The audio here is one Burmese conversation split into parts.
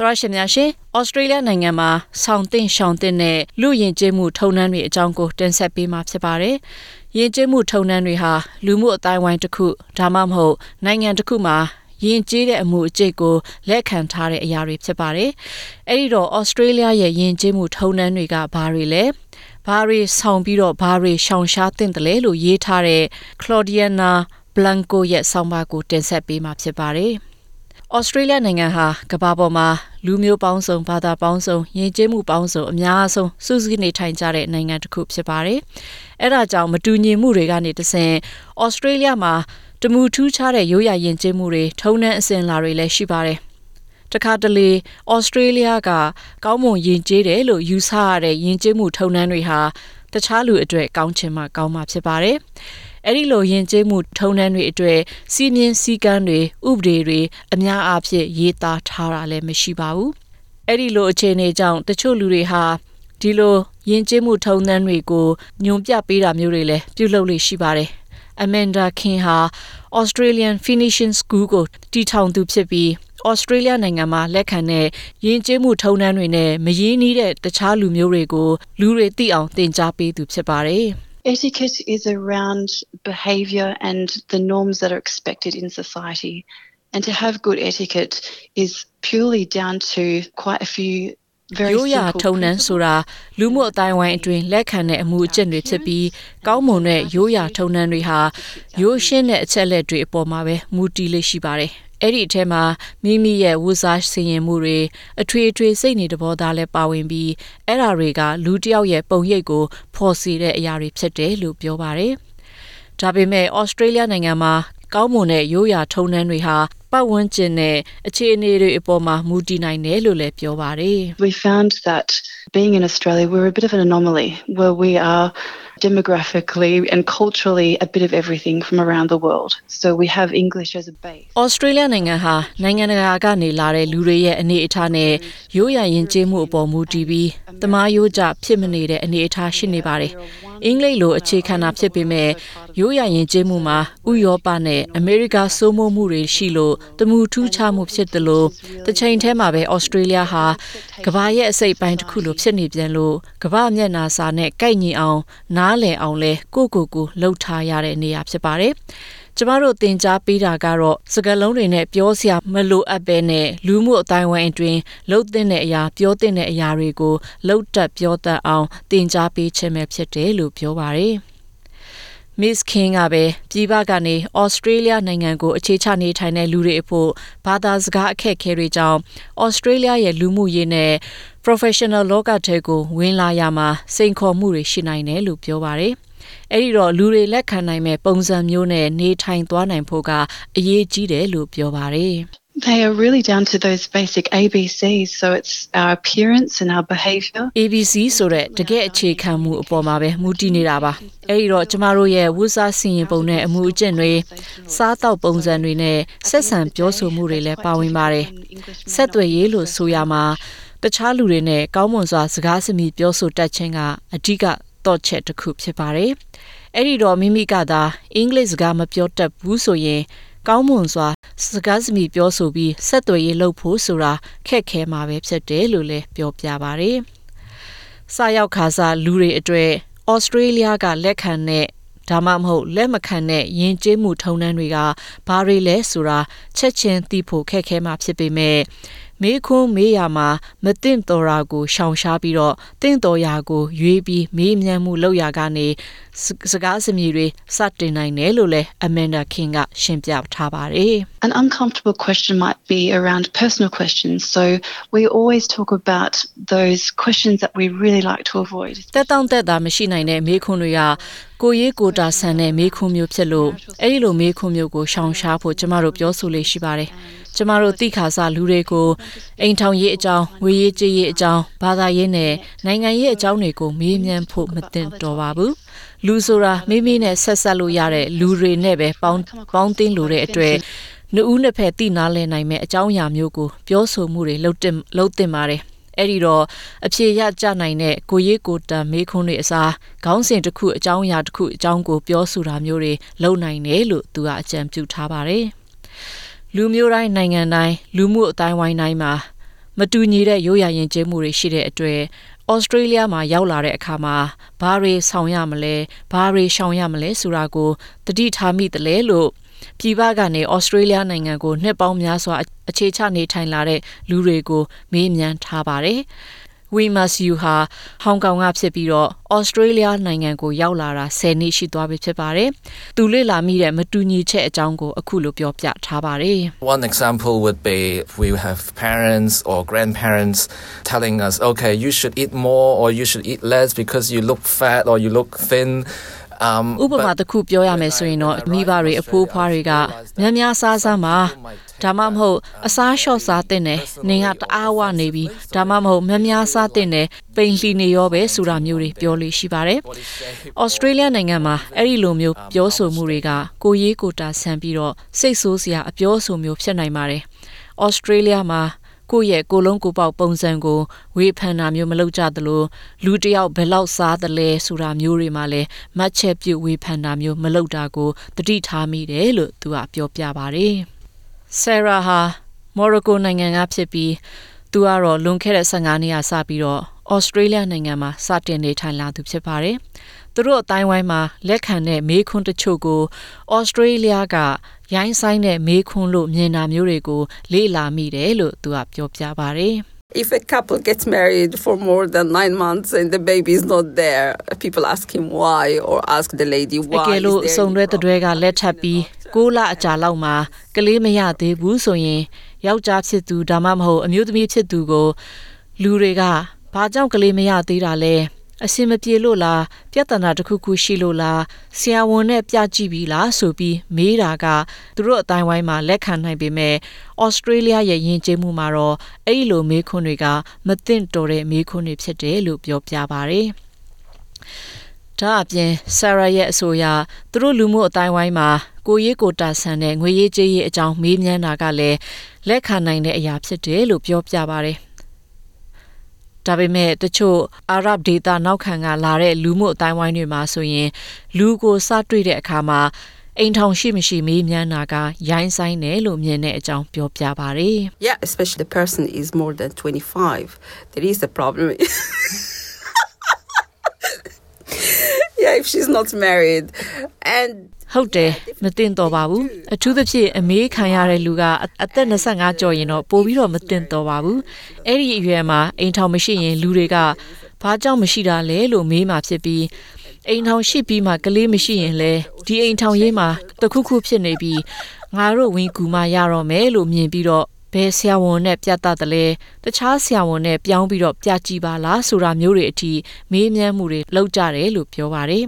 သရရှင်များရှင်ဩစတြေးလျနိုင်ငံမှာဆောင်းတင်ရှောင်းတင်တဲ့လူယဉ်ကျေးမှုထုံနှန်းတွေအကြောင်းကိုတင်ဆက်ပေးမှာဖြစ်ပါတယ်။ယဉ်ကျေးမှုထုံနှန်းတွေဟာလူမှုအတိုင်းဝိုင်းတစ်ခုဒါမှမဟုတ်နိုင်ငံတစ်ခုမှာယဉ်ကျေးတဲ့အမှုအကျိတ်ကိုလက်ခံထားတဲ့အရာတွေဖြစ်ပါတယ်။အဲဒီတော့ဩစတြေးလျရဲ့ယဉ်ကျေးမှုထုံနှန်းတွေကဘာတွေလဲ။ဘာတွေဆောင်ပြီးတော့ဘာတွေရှောင်ရှားတင်တယ်လဲလို့ရေးထားတဲ့ Claudiana Blanco ရဲ့ဆောင်းပါးကိုတင်ဆက်ပေးမှာဖြစ်ပါတယ်။ဩစတြေးလျနိုင်ငံဟာကမ္ဘာပေါ်မှာ လူမျိုးပေါင်းစုံဘာသာပေါင်းစုံယဉ်ကျေးမှုပေါင်းစုံအများဆုံးစုစည်းနေထိုင်ကြတဲ့နိုင်ငံတစ်ခုဖြစ်ပါတယ်။အဲဒါကြောင့်မတူညီမှုတွေကနေတဆင့်ဩစတြေးလျမှာတမူထူးခြားတဲ့ရိုးရာယဉ်ကျေးမှုတွေထုံနှံအစဉ်လာတွေလည်းရှိပါတယ်။တခါတလေဩစတြေးလျကကောင်းမွန်ယဉ်ကျေးတယ်လို့ယူဆရတဲ့ယဉ်ကျေးမှုထုံနှံတွေဟာတခြားလူအတွက်ကောင်းချင်မှကောင်းမှဖြစ်ပါတယ်။ အဲ့ဒီလိုယဉ်ကျေးမှုထုံးတမ်းတွေအတွေ့စီမင်းစည်းကမ်းတွေဥပဒေတွေအများအားဖြင့်ရေးသားထားတာလည်းမရှိပါဘူးအဲ့ဒီလိုအခြေအနေကြောင့်တချို့လူတွေဟာဒီလိုယဉ်ကျေးမှုထုံးတမ်းတွေကိုညွန်ပြပေးတာမျိုးတွေလည်းပြုလုပ်လို့ရှိပါတယ် Amanda King ဟာ Australian Finishing School ကိုတည်ထောင်သူဖြစ်ပြီးဩစတြေးလျနိုင်ငံမှာလက်ခံတဲ့ယဉ်ကျေးမှုထုံးတမ်းတွေနဲ့မရင်းနှီးတဲ့တခြားလူမျိုးတွေကိုလူတွေသိအောင်သင်ကြားပေးသူဖြစ်ပါတယ်။ Etiquette is around behavior and the norms that are expected in society. And to have good etiquette is purely down to quite a few very ရိုးရာထုံနှံဆိုတာလူမှုအတိုင်းဝိုင်းအတွင်းလက်ခံတဲ့အမှုအကျင့်တွေဖြစ်ပြီးကောင်းမွန်တဲ့ရိုးရာထုံနှံတွေဟာရိုးရှင်းတဲ့အချက်လက်တွေအပေါ်မှာပဲမူတည်လေးရှိပါတယ် အဲ့ဒီအထဲမှာမိမိရဲ့ဝူစားဆင်ရင်မှုတွေအထွေအထွေစိတ်နေတဘောသားလည်းပါဝင်ပြီးအဲ့ဓာတွေကလူတစ်ယောက်ရဲ့ပုံရိပ်ကိုဖော်စီတဲ့အရာတွေဖြစ်တယ်လို့ပြောပါတယ်။ဒါပေမဲ့ဩစတြေးလျနိုင်ငံမှာကောင်းမွန်တဲ့ရိုးရာထုံးတမ်းတွေဟာ ပတ်ဝန်းကျင်နဲ့အခြေအနေတွေအပေါ်မှာမူတည်နိုင်တယ်လို့လည်းပြောပါတယ်။ We found that being in Australia we're a bit of an anomaly where we are demographically and culturally a bit of everything from around the world. So we have English as a base. Australia နိုင်ငံဟာနိုင်ငံတကာကနေလာတဲ့လူတွေရဲ့အနေအထားနဲ့ရိုးရာယဉ်ကျေးမှုအပေါ်မူတည်ပြီးတမားရိုးကြဖြစ်မနေတဲ့အနေအထားရှိနေပါတယ်။ အင်္ဂလိပ်လိုအခြေခံတာဖြစ်ပေမဲ့ရိုးရာယဉ်ကျေးမှုမှာဥရောပနဲ့အမေရိကစိုးမိုးမှုတွေရှိလို့တမူထူးခြားမှုဖြစ်တယ်လို့တစ်ချိန်တည်းမှာပဲ Australia ဟာကမ္ဘာရဲ့အစိတ်ပိုင်းတစ်ခုလိုဖြစ်နေပြန်လို့ကမ္ဘာမျက်နှာစာနဲ့ကိုက်ညီအောင် နားလည်အောင်လဲကိုကိုကိုလှုပ်ထားရတဲ့နေရာဖြစ်ပါတယ်။ ကျမတို့သင်ကြားပေးတာကတော့စကားလုံးတွေနဲ့ပြောစရာမလိုအပ်ပဲနဲ့လူမှုအတိုင်းဝိုင်းအတွင်းလှုပ်တဲ့တဲ့အရာပြောတဲ့အရာတွေကိုလှုပ်တက်ပြောတတ်အောင်သင်ကြားပေးခြင်းပဲဖြစ်တယ်လို့ပြောပါတယ်။ Miss King ကပဲပြည်ပကနေ Australia နိုင်ငံကိုအခြေချနေထိုင်တဲ့လူတွေအဖို့ဘာသာစကားအခက်အခဲတွေကြောင့် Australia ရဲ့လူမှုရေးနဲ့ professional လောကထဲကိုဝင်လာရမှာစိန်ခေါ်မှုတွေရှိနိုင်တယ်လို့ပြောပါတယ်။ အဲ့ဒီတော့လူတွေလက်ခံနိုင်မဲ့ပုံစံမျိုးနဲ့နေထိုင်သွားနိုင်ဖို့ကအရေးကြီးတယ်လို့ပြောပါတယ်။ They are really down to those basic ABCs so it's our appearance and our behavior ABC ဆိုတဲ့တကယ်အခြေခံမှုအပေါ်မှာပဲမူတည်နေတာပါအဲဒီတော့ကျမတို့ရဲ့ဝုစားစီရင်ပုံနဲ့အမှုအကျင့်တွေစားတောက်ပုံစံတွေနဲ့ဆက်ဆံပြောဆိုမှုတွေလည်းပါဝင်ပါတယ်ဆက်သွယ်ရေးလို့ဆိုရမှာတခြားလူတွေနဲ့ကောင်းမွန်စွာစကားစမြည်ပြောဆိုတတ်ခြင်းကအဓိက တော့ချက်တစ်ခုဖြစ်ပါတယ်အဲ့ဒီတော့မိမိကသာအင်္ဂလိပ်စကားမပြောတတ်ဘူးဆိုရင်ကောင်းမွန်စွာစကားစမြည်ပြောဆိုပြီးဆက်သွယ်ရေးလုပ်ဖို့ဆိုတာခက်ခဲမှာပဲဖြစ်တယ်လို့လည်းပြောပြပါရယ်။စာရောက်ခါစားလူတွေအတွေ့ဩစတြေးလျကလက်ခံတဲ့ဒါမှမဟုတ်လက်မခံတဲ့ယဉ်ကျေးမှုထုံးတမ်းတွေကဘာတွေလဲဆိုတာချက်ချင်းသိဖို့ခက်ခဲမှာဖြစ်ပေမဲ့ မေးခွန်းမေးရမှာမသင့်တော်ရာကိုရှောင်ရှားပြီးတော့တင့်တော်ရာကိုရွေးပြီးမေးမြန်းမှုလုပ်ရကနေစကားစမြည်တွေစတင်နိုင်တယ်လို့လည်း Amanda King ကရှင်းပြထားပါတယ် An uncomfortable question might be around personal questions so we always talk about those questions that we really like to avoid တက်တောင့်တက်တာမရှိနိုင်တဲ့မေးခွန်းတွေကကိုရေးကိုတာဆန်တဲ့မေးခွန်းမျိုးဖြစ်လို့အဲ့ဒီလိုမေးခွန်းမျိုးကိုရှောင်ရှားဖို့ကျမတို့ပြောဆိုလေးရှိပါတယ် ကျမတို့တိခါစားလူတွေကိုအိမ်ထောင်ရေးအကြောင်းငွေရေးကြေးရေးအကြောင်းဘာသာရေးနဲ့နိုင်ငံရေးအကြောင်းတွေကိုမေးမြန်းဖို့မသင့်တော်ပါဘူးလူဆိုတာမိမိနဲ့ဆက်ဆက်လို့ရတဲ့လူတွေနဲ့ပဲပေါင်းပေါင်းတင်လို့တဲ့အတွက်နှူးနှစ်ဖက်တိနားလည်နိုင်မဲ့အကြောင်းအရာမျိုးကိုပြောဆိုမှုတွေလှုပ်တင်လှုပ်တင်ပါတယ်အဲ့ဒီတော့အဖြေရကြနိုင်တဲ့ကိုရေးကိုတံမေးခွန်းတွေအစားခေါင်းစဉ်တစ်ခုအကြောင်းအရာတစ်ခုအကြောင်းကိုပြောဆိုတာမျိုးတွေလုပ်နိုင်တယ်လို့သူကအကြံပြုထားပါတယ် လူမျိုးတိုင်းနိုင်ငံတိုင်းလူမှုအတိုင်းဝိုင်းတိုင်းမှာမမတူညီတဲ့ရိုးရာယဉ်ကျေးမှုတွေရှိတဲ့အတွေ့ဩစတြေးလျမှာရောက်လာတဲ့အခါမှာဘာတွေဆောင်ရမလဲဘာတွေရှောင်ရမလဲဆိုတာကိုတတိထားမိတယ်လေလို့ပြည်ပကနေဩစတြေးလျနိုင်ငံကိုနှစ်ပေါင်းများစွာအခြေချနေထိုင်လာတဲ့လူတွေကိုမေးမြန်းထားပါတယ်။ We Must You ဟာဟောင်ကောင်ကဖြစ်ပြီးတော့ဩစတြေးလျနိုင်ငံကိုရောက်လာတာ10နှစ်ရှိသွားပြီဖြစ်ပါတယ်။သူလေ့လာမိတဲ့မတူညီချက်အကြောင်းကိုအခုလိုပြောပြထားပါတယ် One example would be we have parents or grandparents telling us, okay, you should eat more or you should eat less because you look fat or you look thin. Um, ဥပမာတစ်ခုပြောရမယ်ဆိုရင်တော့မိဘတွေအဖိုးဖွားတွေကများများစားစားမှာဒါမှမဟုတ်အစားလျှော့စားတဲ့နဲ့နင်ကတအားဝနေပြီဒါမှမဟုတ်များများစားတဲ့နဲ့ပိန်လှီနေရောပဲဆိုတာမျိုးတွေပြောလို့ရှိပါတယ်။ဩစတြေးလျနိုင်ငံမှာအဲ့ဒီလိုမျိုးပြောဆိုမှုတွေကကိုရေးကိုတာဆန်ပြီးတော့စိတ်ဆိုးစရာအပြောဆိုမျိုးဖြစ်နိုင်ပါတယ်။ဩစတြေးလျမှာ ကိုယ့်ရဲ့ကိုလုံးကိုပေါက်ပုံစံကိုဝေဖန်တာမျိုးမလုပ်ကြသလိုလူတယောက်ဘယ်လောက်စားသလဲဆိုတာမျိုးတွေမှာလည်းမှတ်ချက်ပြုဝေဖန်တာမျိုးမလုပ်တာကိုတတိထားမိတယ်လို့သူကပြောပြပါတယ်။ Sarah ဟာမော်ရိုကိုနိုင်ငံကဖြစ်ပြီးသူကတော့လွန်ခဲ့တဲ့15နှစ်ကစပြီးတော့ဩစတြေးလျနိုင်ငံမှာစတင်နေထိုင်လာသူဖြစ်ပါတယ်။ သူတို့အတိုင်းဝိုင်းမှာလက်ခံတဲ့မေးခွန်းတချို့ကိုဩစတြေးလျကရိုင်းဆိုင်တဲ့မေးခွန်းလို့မြင်တာမျိုးတွေကိုလေ့လာမိတယ်လို့သူကပြောပြပါတယ်။ If a couple gets married for more than nine months and the baby is not there, people ask him why or ask the lady အ why. ကယ် is လို့ there စုံ any တွဲတဲ့တွဲကလက်ထပ်ပြီး6လအကြာလောက်မှာကလေးမရသေးဘူးဆိုရင်ယောက်ျားဖြစ်သူဒါမှမဟုတ်အမျိုးသမီးဖြစ်သူကိုလူတွေကဘာကြောင့်ကလေးမရသေးတာလဲ အစင်မပြေလို့လားပြဿနာတစ်ခုခုရှိလို့လားဆရာဝန်နဲ့ပြကြည့်ပြီလားဆိုပြီးမေးတာကသူတို့အတိုင်းဝိုင်းမှာလက်ခံနိုင်ပေမဲ့ဩစတြေးလျရဲ့ယဉ်ကျေးမှုမှာတော့အဲ့ဒီလိုမေးခွန်းတွေကမသင့်တော်တဲ့မေးခွန်းတွေဖြစ်တယ်လို့ပြောပြပါဗျ။ဒါအပြင်ဆရာရဲ့အဆိုအရသူတို့လူမှုအတိုင်းဝိုင်းမှာကိုရေးကိုတာဆန်တဲ့ငွေရေးကြေးရေးအကြောင်းမေးမြန်းတာကလည်းလက်ခံနိုင်တဲ့အရာဖြစ်တယ်လို့ပြောပြပါတယ်။ ဒါပေမဲ့တချို့အာရဗ်ဒေသနောက်ခံကလာတဲ့လူမှုအတိုင်းဝိုင်းတွေမှာဆိုရင်လူကိုစတွေ့တဲ့အခါမှာအိမ်ထောင်ရှိမရှိမေးမြန်းတာကရိုင်းဆိုင်တယ်လို့မြင်တဲ့အကြောင်းပြောပြပါတယ်။ Yeah, especially the person is more than 25. There is a problem. yeah, if she's not married. And ဟုတ်တယ်မတင်တော့ပါဘူးအထူးသဖြင့်အမေးခံရတဲ့လူကအသက်25ကျော်ရင်တော့ပိုပြီးတော့မတင်တော့ပါဘူးအဲ့ဒီအရွယ်မှာအိမ်ထောင်မရှိရင်လူတွေကဘာကြောင့်မရှိတာလဲလို့မေးမှဖြစ်ပြီးအိမ်ထောင်ရှိပြီးမှကလေးမရှိရင်လဲဒီအိမ်ထောင်ရေးမှာတခုခုဖြစ်နေပြီးငါတို့ဝင်ကူမှရတော့မယ်လို့မြင်ပြီးတော့ ဘယ်ဆရာဝန်နဲ့ပြတ်တတ်တယ်လဲတခြားဆရာဝန်နဲ့ပြောင်းပြီးတော့ပြကြည့်ပါလားဆိုတာမျိုးတွေအထိမေးမြန်းမှုတွေလုပ်ကြတယ်လို့ပြောပါတယ်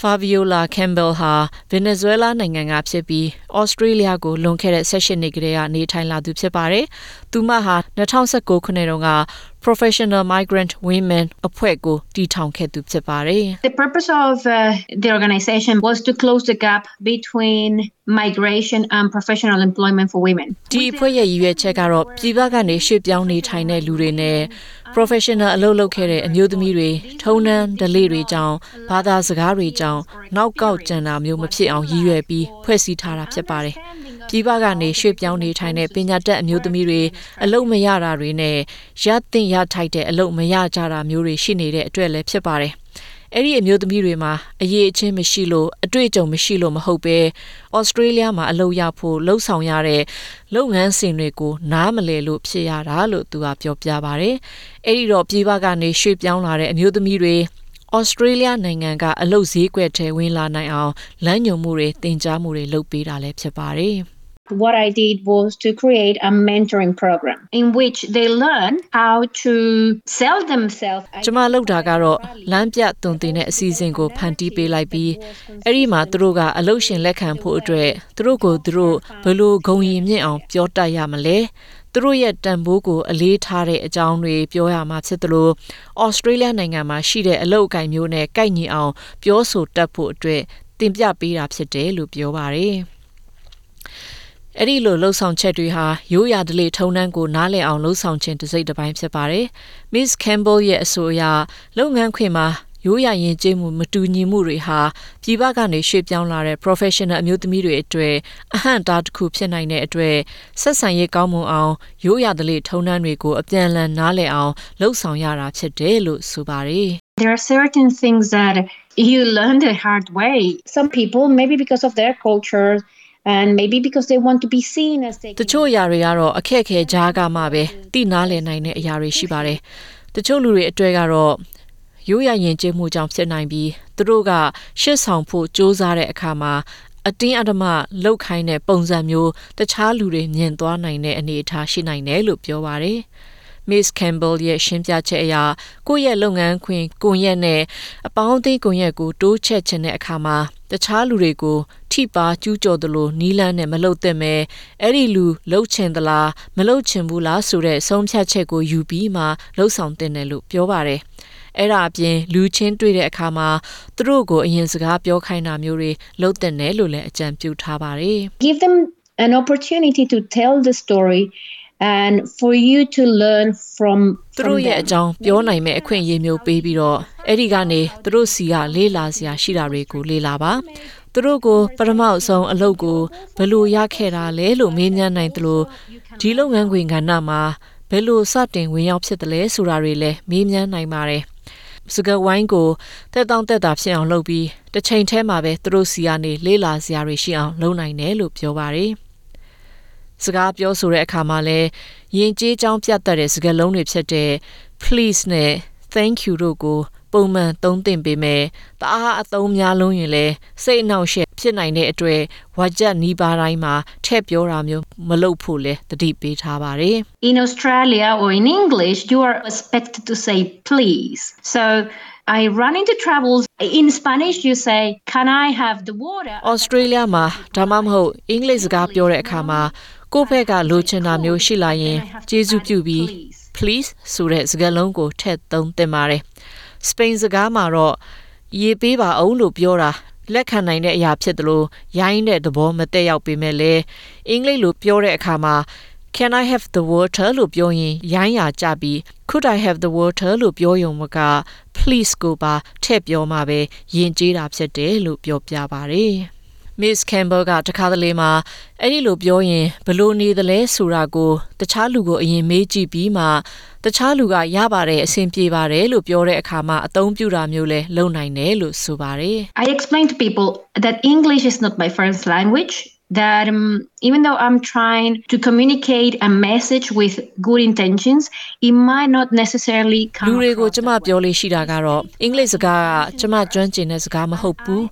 Fabiola Campbell ဟာ Venezuela နိုင်ငံကဖြစ်ပြီး Australia ကိုလွန်ခဲ့တဲ့16နှစ်ကတည်းကနေထိုင်လာသူဖြစ်ပါတယ်။ သူမဟာ2019ခုနှစ်တုန်းက Professional Migrant Women အဖွဲ့ကိုတည်ထောင်ခဲ့သူဖြစ်ပါတယ်။ The purpose of uh, the organization was to close the gap between migration and professional employment for women. ဒီအဖွဲ့ရဲ့ရည်ရွယ်ချက်ကတော့ပြည်ပကနေရွှေ့ပြောင်းနေထိုင်တဲ့လူတွေနဲ့ professional အလုပ်လုပ်ခဲ့တဲ့အမျိုးသမီးတွေထုံနှန်းဒလေတွေကြောင့်ဘာသာစကားတွေကြောင့်နောက်ကောက်ကျန်တာမျိုးမဖြစ်အောင်ရည်ရွယ်ပြီးဖွဲ့စည်းထားတာဖြစ်ပါတယ်။ပြည်ပကနေရွှေ့ပြောင်းနေထိုင်တဲ့ပညာတတ်အမျိုးသမီးတွေအလုပ်မရတာတွေနဲ့ရတင်ရထိုက်တဲ့အလုပ်မရကြတာမျိုးတွေရှိနေတဲ့အတွက်လည်းဖြစ်ပါတယ်။အဲ့ဒီအမျိုးသမီးတွေမှာအရေးအချင်းမရှိလို့အတွေ့အကြုံမရှိလို့မဟုတ်ပဲဩစတြေးလျမှာအလုပ်ရဖို့လှုပ်ဆောင်ရတဲ့လုပ်ငန်းစဉ်တွေကိုနားမလည်လို့ဖြစ်ရတာလို့သူကပြောပြပါဗျ။အဲ့ဒီတော့ပြည်ပကနေရွှေ့ပြောင်းလာတဲ့အမျိုးသမီးတွေဩစတြေးလျနိုင်ငံကအလုပ်ဈေးကွက်ထဲဝင်လာနိုင်အောင်လမ်းညွှန်မှုတွေတင် जा မှုတွေလုပ်ပေးတာလည်းဖြစ်ပါတယ်။ What I did was to create a mentoring program in which they learn how to sell themselves. ကျမလုပ်တာကတော့လမ်းပြသွန်သင်တဲ့အစီအစဉ်ကိုဖန်တီးပေးလိုက်ပြီးအဲ့ဒီမှာသူတို့ကအလုပ်ရှင်လက်ခံဖို့အတွက်သူတို့ကိုသူတို့ဘယ်လိုဂုဏ်ရည်မြင့်အောင်ပြောတတ်ရမလဲသူတို့ရဲ့တန်ဖိုးကိုအလေးထားတဲ့အကြောင်းတွေပြောရမှာဖြစ်သလိုဩစတြေးလျနိုင်ငံမှာရှိတဲ့အလုပ်အကင်မျိုးနဲ့ကိုက်ညီအောင်ပြောဆိုတတ်ဖို့အတွက်တင်ပြပေးတာဖြစ်တယ်လို့ပြောပါတယ်။ အဲ့ဒီလိုလှုပ်ဆောင်ချက်တွေဟာရိုးရာဓလေ့ထုံနှန်းကိုနားလည်အောင်လှုပ်ဆောင်ခြင်းတစ်စိတ်တစ်ပိုင်းဖြစ်ပါတယ်။ Miss Campbell ရဲ့အဆိုအရလုပ်ငန်းခွင်မှာရိုးရာယဉ်ကျေးမှုမတူညီမှုတွေဟာပြည်ပကနေရွှေ့ပြောင်းလာတဲ့ professional အမျိုးသမီးတွေအတွေ့အဟန့်အတားတစ်ခုဖြစ်နိုင်တဲ့အတွက်ဆက်ဆံရေးကောင်းမွန်အောင်ရိုးရာဓလေ့ထုံးတမ်းတွေကိုအပြန်အလှန်နားလည်အောင်လှုပ်ဆောင်ရတာဖြစ်တယ်လို့ဆိုပါတယ် There are certain things that you learn the hard way. Some people, maybe because of their culture and maybe because they want to be seen as they တချို့အရာတွေကတော့အခက်အခဲကြားကမှပဲတိနားလည်နိုင်တဲ့အရာတွေရှိပါတယ်တချို့လူတွေအတွေ့ကတော့ရိုးရာယဉ်ကျေးမှုကြောင့်ဖြစ်နိုင်ပြီးသူတို့ကရှစ်ဆောင်ဖို့စ조사တဲ့အခါမှာအတင်းအဓမ္မလောက်ခိုင်းတဲ့ပုံစံမျိုးတခြားလူတွေမြင်သွားနိုင်တဲ့အနေအထားရှိနိုင်တယ်လို့ပြောပါတယ်။ Miss Campbell ရဲ့ရှင်းပြချက်အရကိုယ့်ရဲ့လုပ်ငန်းခွင်ကွန်ရက်နဲ့အပေါင်းအသင်းကွန်ရက်ကိုတိုးချက်ခြင်းတဲ့အခါမှာတခြားလူတွေကိုထိပါကျူးကျော်သလိုနီးလန်းနဲ့မလုပ်သင့်ပဲအဲ့ဒီလူလှုပ်ချင်သလားမလှုပ်ချင်ဘူးလားဆိုတဲ့ဆုံးဖြတ်ချက်ကိုယူပြီးမှလှုပ်ဆောင်တင်တယ်လို့ပြောပါတယ်အဲ့ဒါအပြင်လူချင်းတွေ့တဲ့အခါမှာသူတို့ကိုအရင်စကားပြောခိုင်းတာမျိုးတွေလုပ်တဲ့နယ်လို့လည်းအကြံပြုထားပါတယ် give them an opportunity to tell the story and for you to learn from သူ from တို့ရဲ့ them. အကြောင်းပြောနိုင်မဲ့အခွင့်အရေးမျိုးပေးပြီးတော့အဲ့ဒီကနေသူတို့စီကလေးလာစရာရှိတာတွေကိုလေးလာပါသူတို့ကိုပထမအဆုံးအလုပ်ကိုဘယ်လိုရခဲ့တာလဲလို့မေးမြန်းနိုင်သလိုဒီလုပ်ငန်းခွင်ကဏ္ဍမှာဘယ်လိုစတင်ဝင်ရောက်ဖြစ်တယ်လဲဆိုတာတွေလည်းမေးမြန်းနိုင်ပါတယ်စကဝိုင်းကိုတက်တောင့်တက်တာဖြစ်အောင်လုပ်ပြီးတစ်ချိန်တည်းမှာပဲသူတို့စီကနေလေးလာစရာတွေရှိအောင်လုပ်နိုင်တယ်လို့ပြောပါတယ် စကားပြောဆိုတဲ့အခါမှာလည်းယဉ်ကျေးကြောင်းပြတ်တတ်တဲ့စကားလုံးတွေဖြစ်တဲ့ please နဲ့ thank you တို့ကိုပုံမှန်သုံးသင့်ပေမဲ့တအားအသုံးများလုံးရင်လည်းစိတ်အနှောက်အယှက်ဖြစ်နိုင်တဲ့အတွက်ဝါကြက်နီးပါးတိုင်းမှာထည့်ပြောတာမျိုးမလုပ်ဖို့လည်းတတိပေးထားပါတယ် In Australia or in English, you are expected to say please. So I run into troubles. In Spanish, you say, Can I have the water? ။ Australia မှာဒါမှမဟုတ်အင်္ဂလိပ်စကားပြောတဲ့အခါမှာ ကိုယ့်ဘက်ကလိုချင်တာမျိုးရှိလာရင်ကျေးဇူးပြုပြီး please ဆိုတဲ့စကားလုံးကိုထည့်သုံးသင့်ပါတယ်။စပိန်စကားမှာတော့ရေပေးပါအောင်လို့ပြောတာလက်ခံနိုင်တဲ့အရာဖြစ်တယ်လို့ရိုင်းတဲ့သဘောမတည့်ရောက်ပေမဲ့လည်းအင်္ဂလိပ်လိုပြောတဲ့အခါမှာ Can I have the water လို့ပြောရင်ရိုင်းရကြပြီး Could I have the water လို့ပြောရုံမက please ကိုပါထည့်ပြောမှပဲယဉ်ကျေးတာဖြစ်တယ်လို့ပြောပြပါတယ်။ Miss Campbell ကတခါတလေမှာအဲ့ဒီလိုပြောရင်ဘလို့နေသလဲဆိုတာကိုတခြားလူကိုအရင်မေးကြည့်ပြီးမှတခြားလူကရပါတယ်အဆင်ပြေပါတယ်လို့ပြောတဲ့အခါမှာအသုံးပြုတာမျိုးလဲလုပ်နိုင်တယ်လို့ဆိုပါတယ် I explain to people that English is not my first language. That um, even though I'm trying to communicate a message with good intentions, it might not necessarily လူ come တွေကို across ကျမ that way. ပြောလို့ရှိတာကတော့အင်္ဂလိပ်စကားကကျမကျွမ်းကျင်တဲ့စကားမဟုတ်ဘူး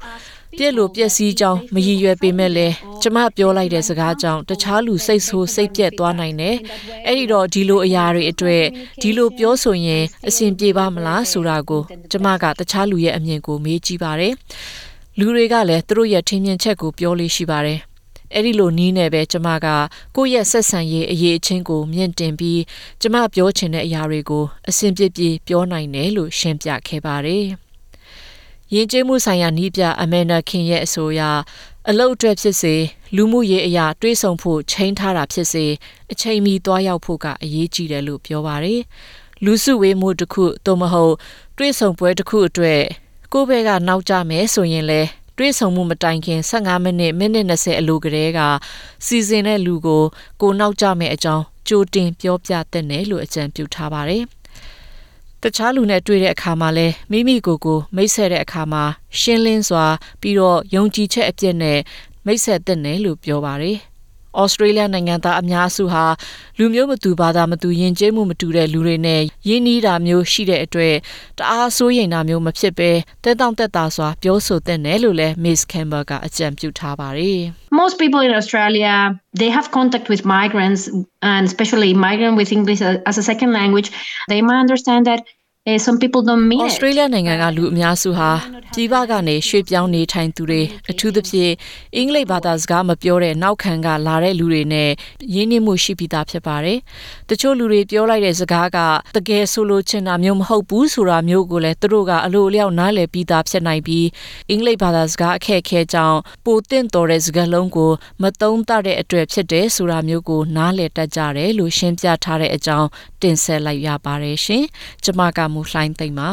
ပြက်လို့ပြက်စီးကြောင်းမရည်ရွယ်ပေမဲ့လည်းကျမပြောလိုက်တဲ့စကားကြောင့်တခြားလူစိတ်ဆိုးစိတ်ပြက်သွားနိုင်တယ်အဲ့ဒီတော့ဒီလိုအရာတွေအတွေ့ဒီလိုပြောဆိုရင်အဆင်ပြေပါမလားဆိုတာကိုကျမကတခြားလူရဲ့အမြင်ကိုမေးကြည့်ပါတယ်လူတွေကလည်းသူတို့ရဲ့ထင်မြင်ချက်ကိုပြောလို့ရှိပါတယ်အဲ့ဒီလိုနီးနေပဲကျမကကိုယ့်ရဲ့ဆက်ဆံရေးအရေးအချင်းကိုမြင့်တင်ပြီးကျမပြောချင်တဲ့အရာတွေကိုအဆင်ပြေပြေပြောနိုင်တယ်လို့ရှင်းပြခဲ့ပါတယ်။ ယဉ်ကျေးမှုဆိုင်ရာနီးပြအမန်နာခင်ရဲ့အဆိုအရအလုတ်အတွက်ဖြစ်စေလူမှုရေးအရာတွေးဆောင်ဖို့ချိန်ထားတာဖြစ်စေအချိန်မီသွားရောက်ဖို့ကအရေးကြီးတယ်လို့ပြောပါတယ်။လူစုဝေးမှုတစ်ခုသို့မဟုတ်တွေးဆောင်ပွဲတစ်ခုအတွက်ကိုယ့်ဘက်ကနောက်ကျမယ်ဆိုရင်လည်းတွေးဆောင်မှုမတိုင်ခင်15မိနစ်မိနစ်20အလိုကလေးကစီစဉ်တဲ့လူကိုကိုနောက်ကျမယ်အကြောင်းကြိုတင်ပြောပြတဲ့နယ်လို့အကြံပြုထားပါတယ်။ တခြားလူနဲ့တွေ့တဲ့အခါမှာလဲမိမိကိုယ်ကိုမိတ်ဆက်တဲ့အခါမှာရှင်းလင်းစွာပြီးတော့ယုံကြည်ချက်အပြည့်နဲ့မိတ်ဆက်တဲ့နယ်လို့ပြောပါတယ်။ ဩစတြေးလျနိုင်ငံသားအများစုဟာလူမျိုးမတူဘာသာမတူယဉ်ကျေးမှုမတူတဲ့လူတွေနဲ့ယဉ်နီးတာမျိုးရှိတဲ့အတွက်တအားဆိုးရိမ်တာမျိုးမဖြစ်ပဲတဲတောင့်တက်တာစွာပြောဆိုတဲ့နယ်လို့လဲ Miss Campbell ကအကြံပြုထားပါတယ်။ Most people in Australia, they have contact with migrants and especially migrant with English as as a second language. They might understand that uh, some people don't mean it. Australia နိုင်ငံကလူအများစုဟာပြည်ပကနေရွှေ့ပြောင်းနေထိုင်သူတွေအထူးသဖြင့်အင်္ဂလိပ်ဘာသာစကားမပြောတဲ့နောက်ခံကလာတဲ့လူတွေနဲ့ရင်းနှီးမှုရှိပြီးသားဖြစ်ပါတယ်။တချို့လူတွေပြောလိုက်တဲ့စကားကတကယ်ဆိုလိုချင်တာမျိုးမဟုတ်ဘူးဆိုတာမျိုးကိုလည်းသူတို့ကအလိုအလျောက်နားလည်ပြီးသားဖြစ်နိုင်ပြီးအင်္ဂလိပ်ဘာသာစကားအခက်အခဲကြောင့်ပိုတင့်တော်တဲ့စကားလုံးကိုမသုံးသတဲ့အတွက်ဖြစ်တယ်ဆိုတာမျိုးကိုနားလည်တတ်ကြတယ်လို့ရှင်းပြထားတဲ့အကြောင်းတင်ဆက်လိုက်ရပါတယ်ရှင်။ကျွန်မကမူလှိုင်းသိမ့်ပါ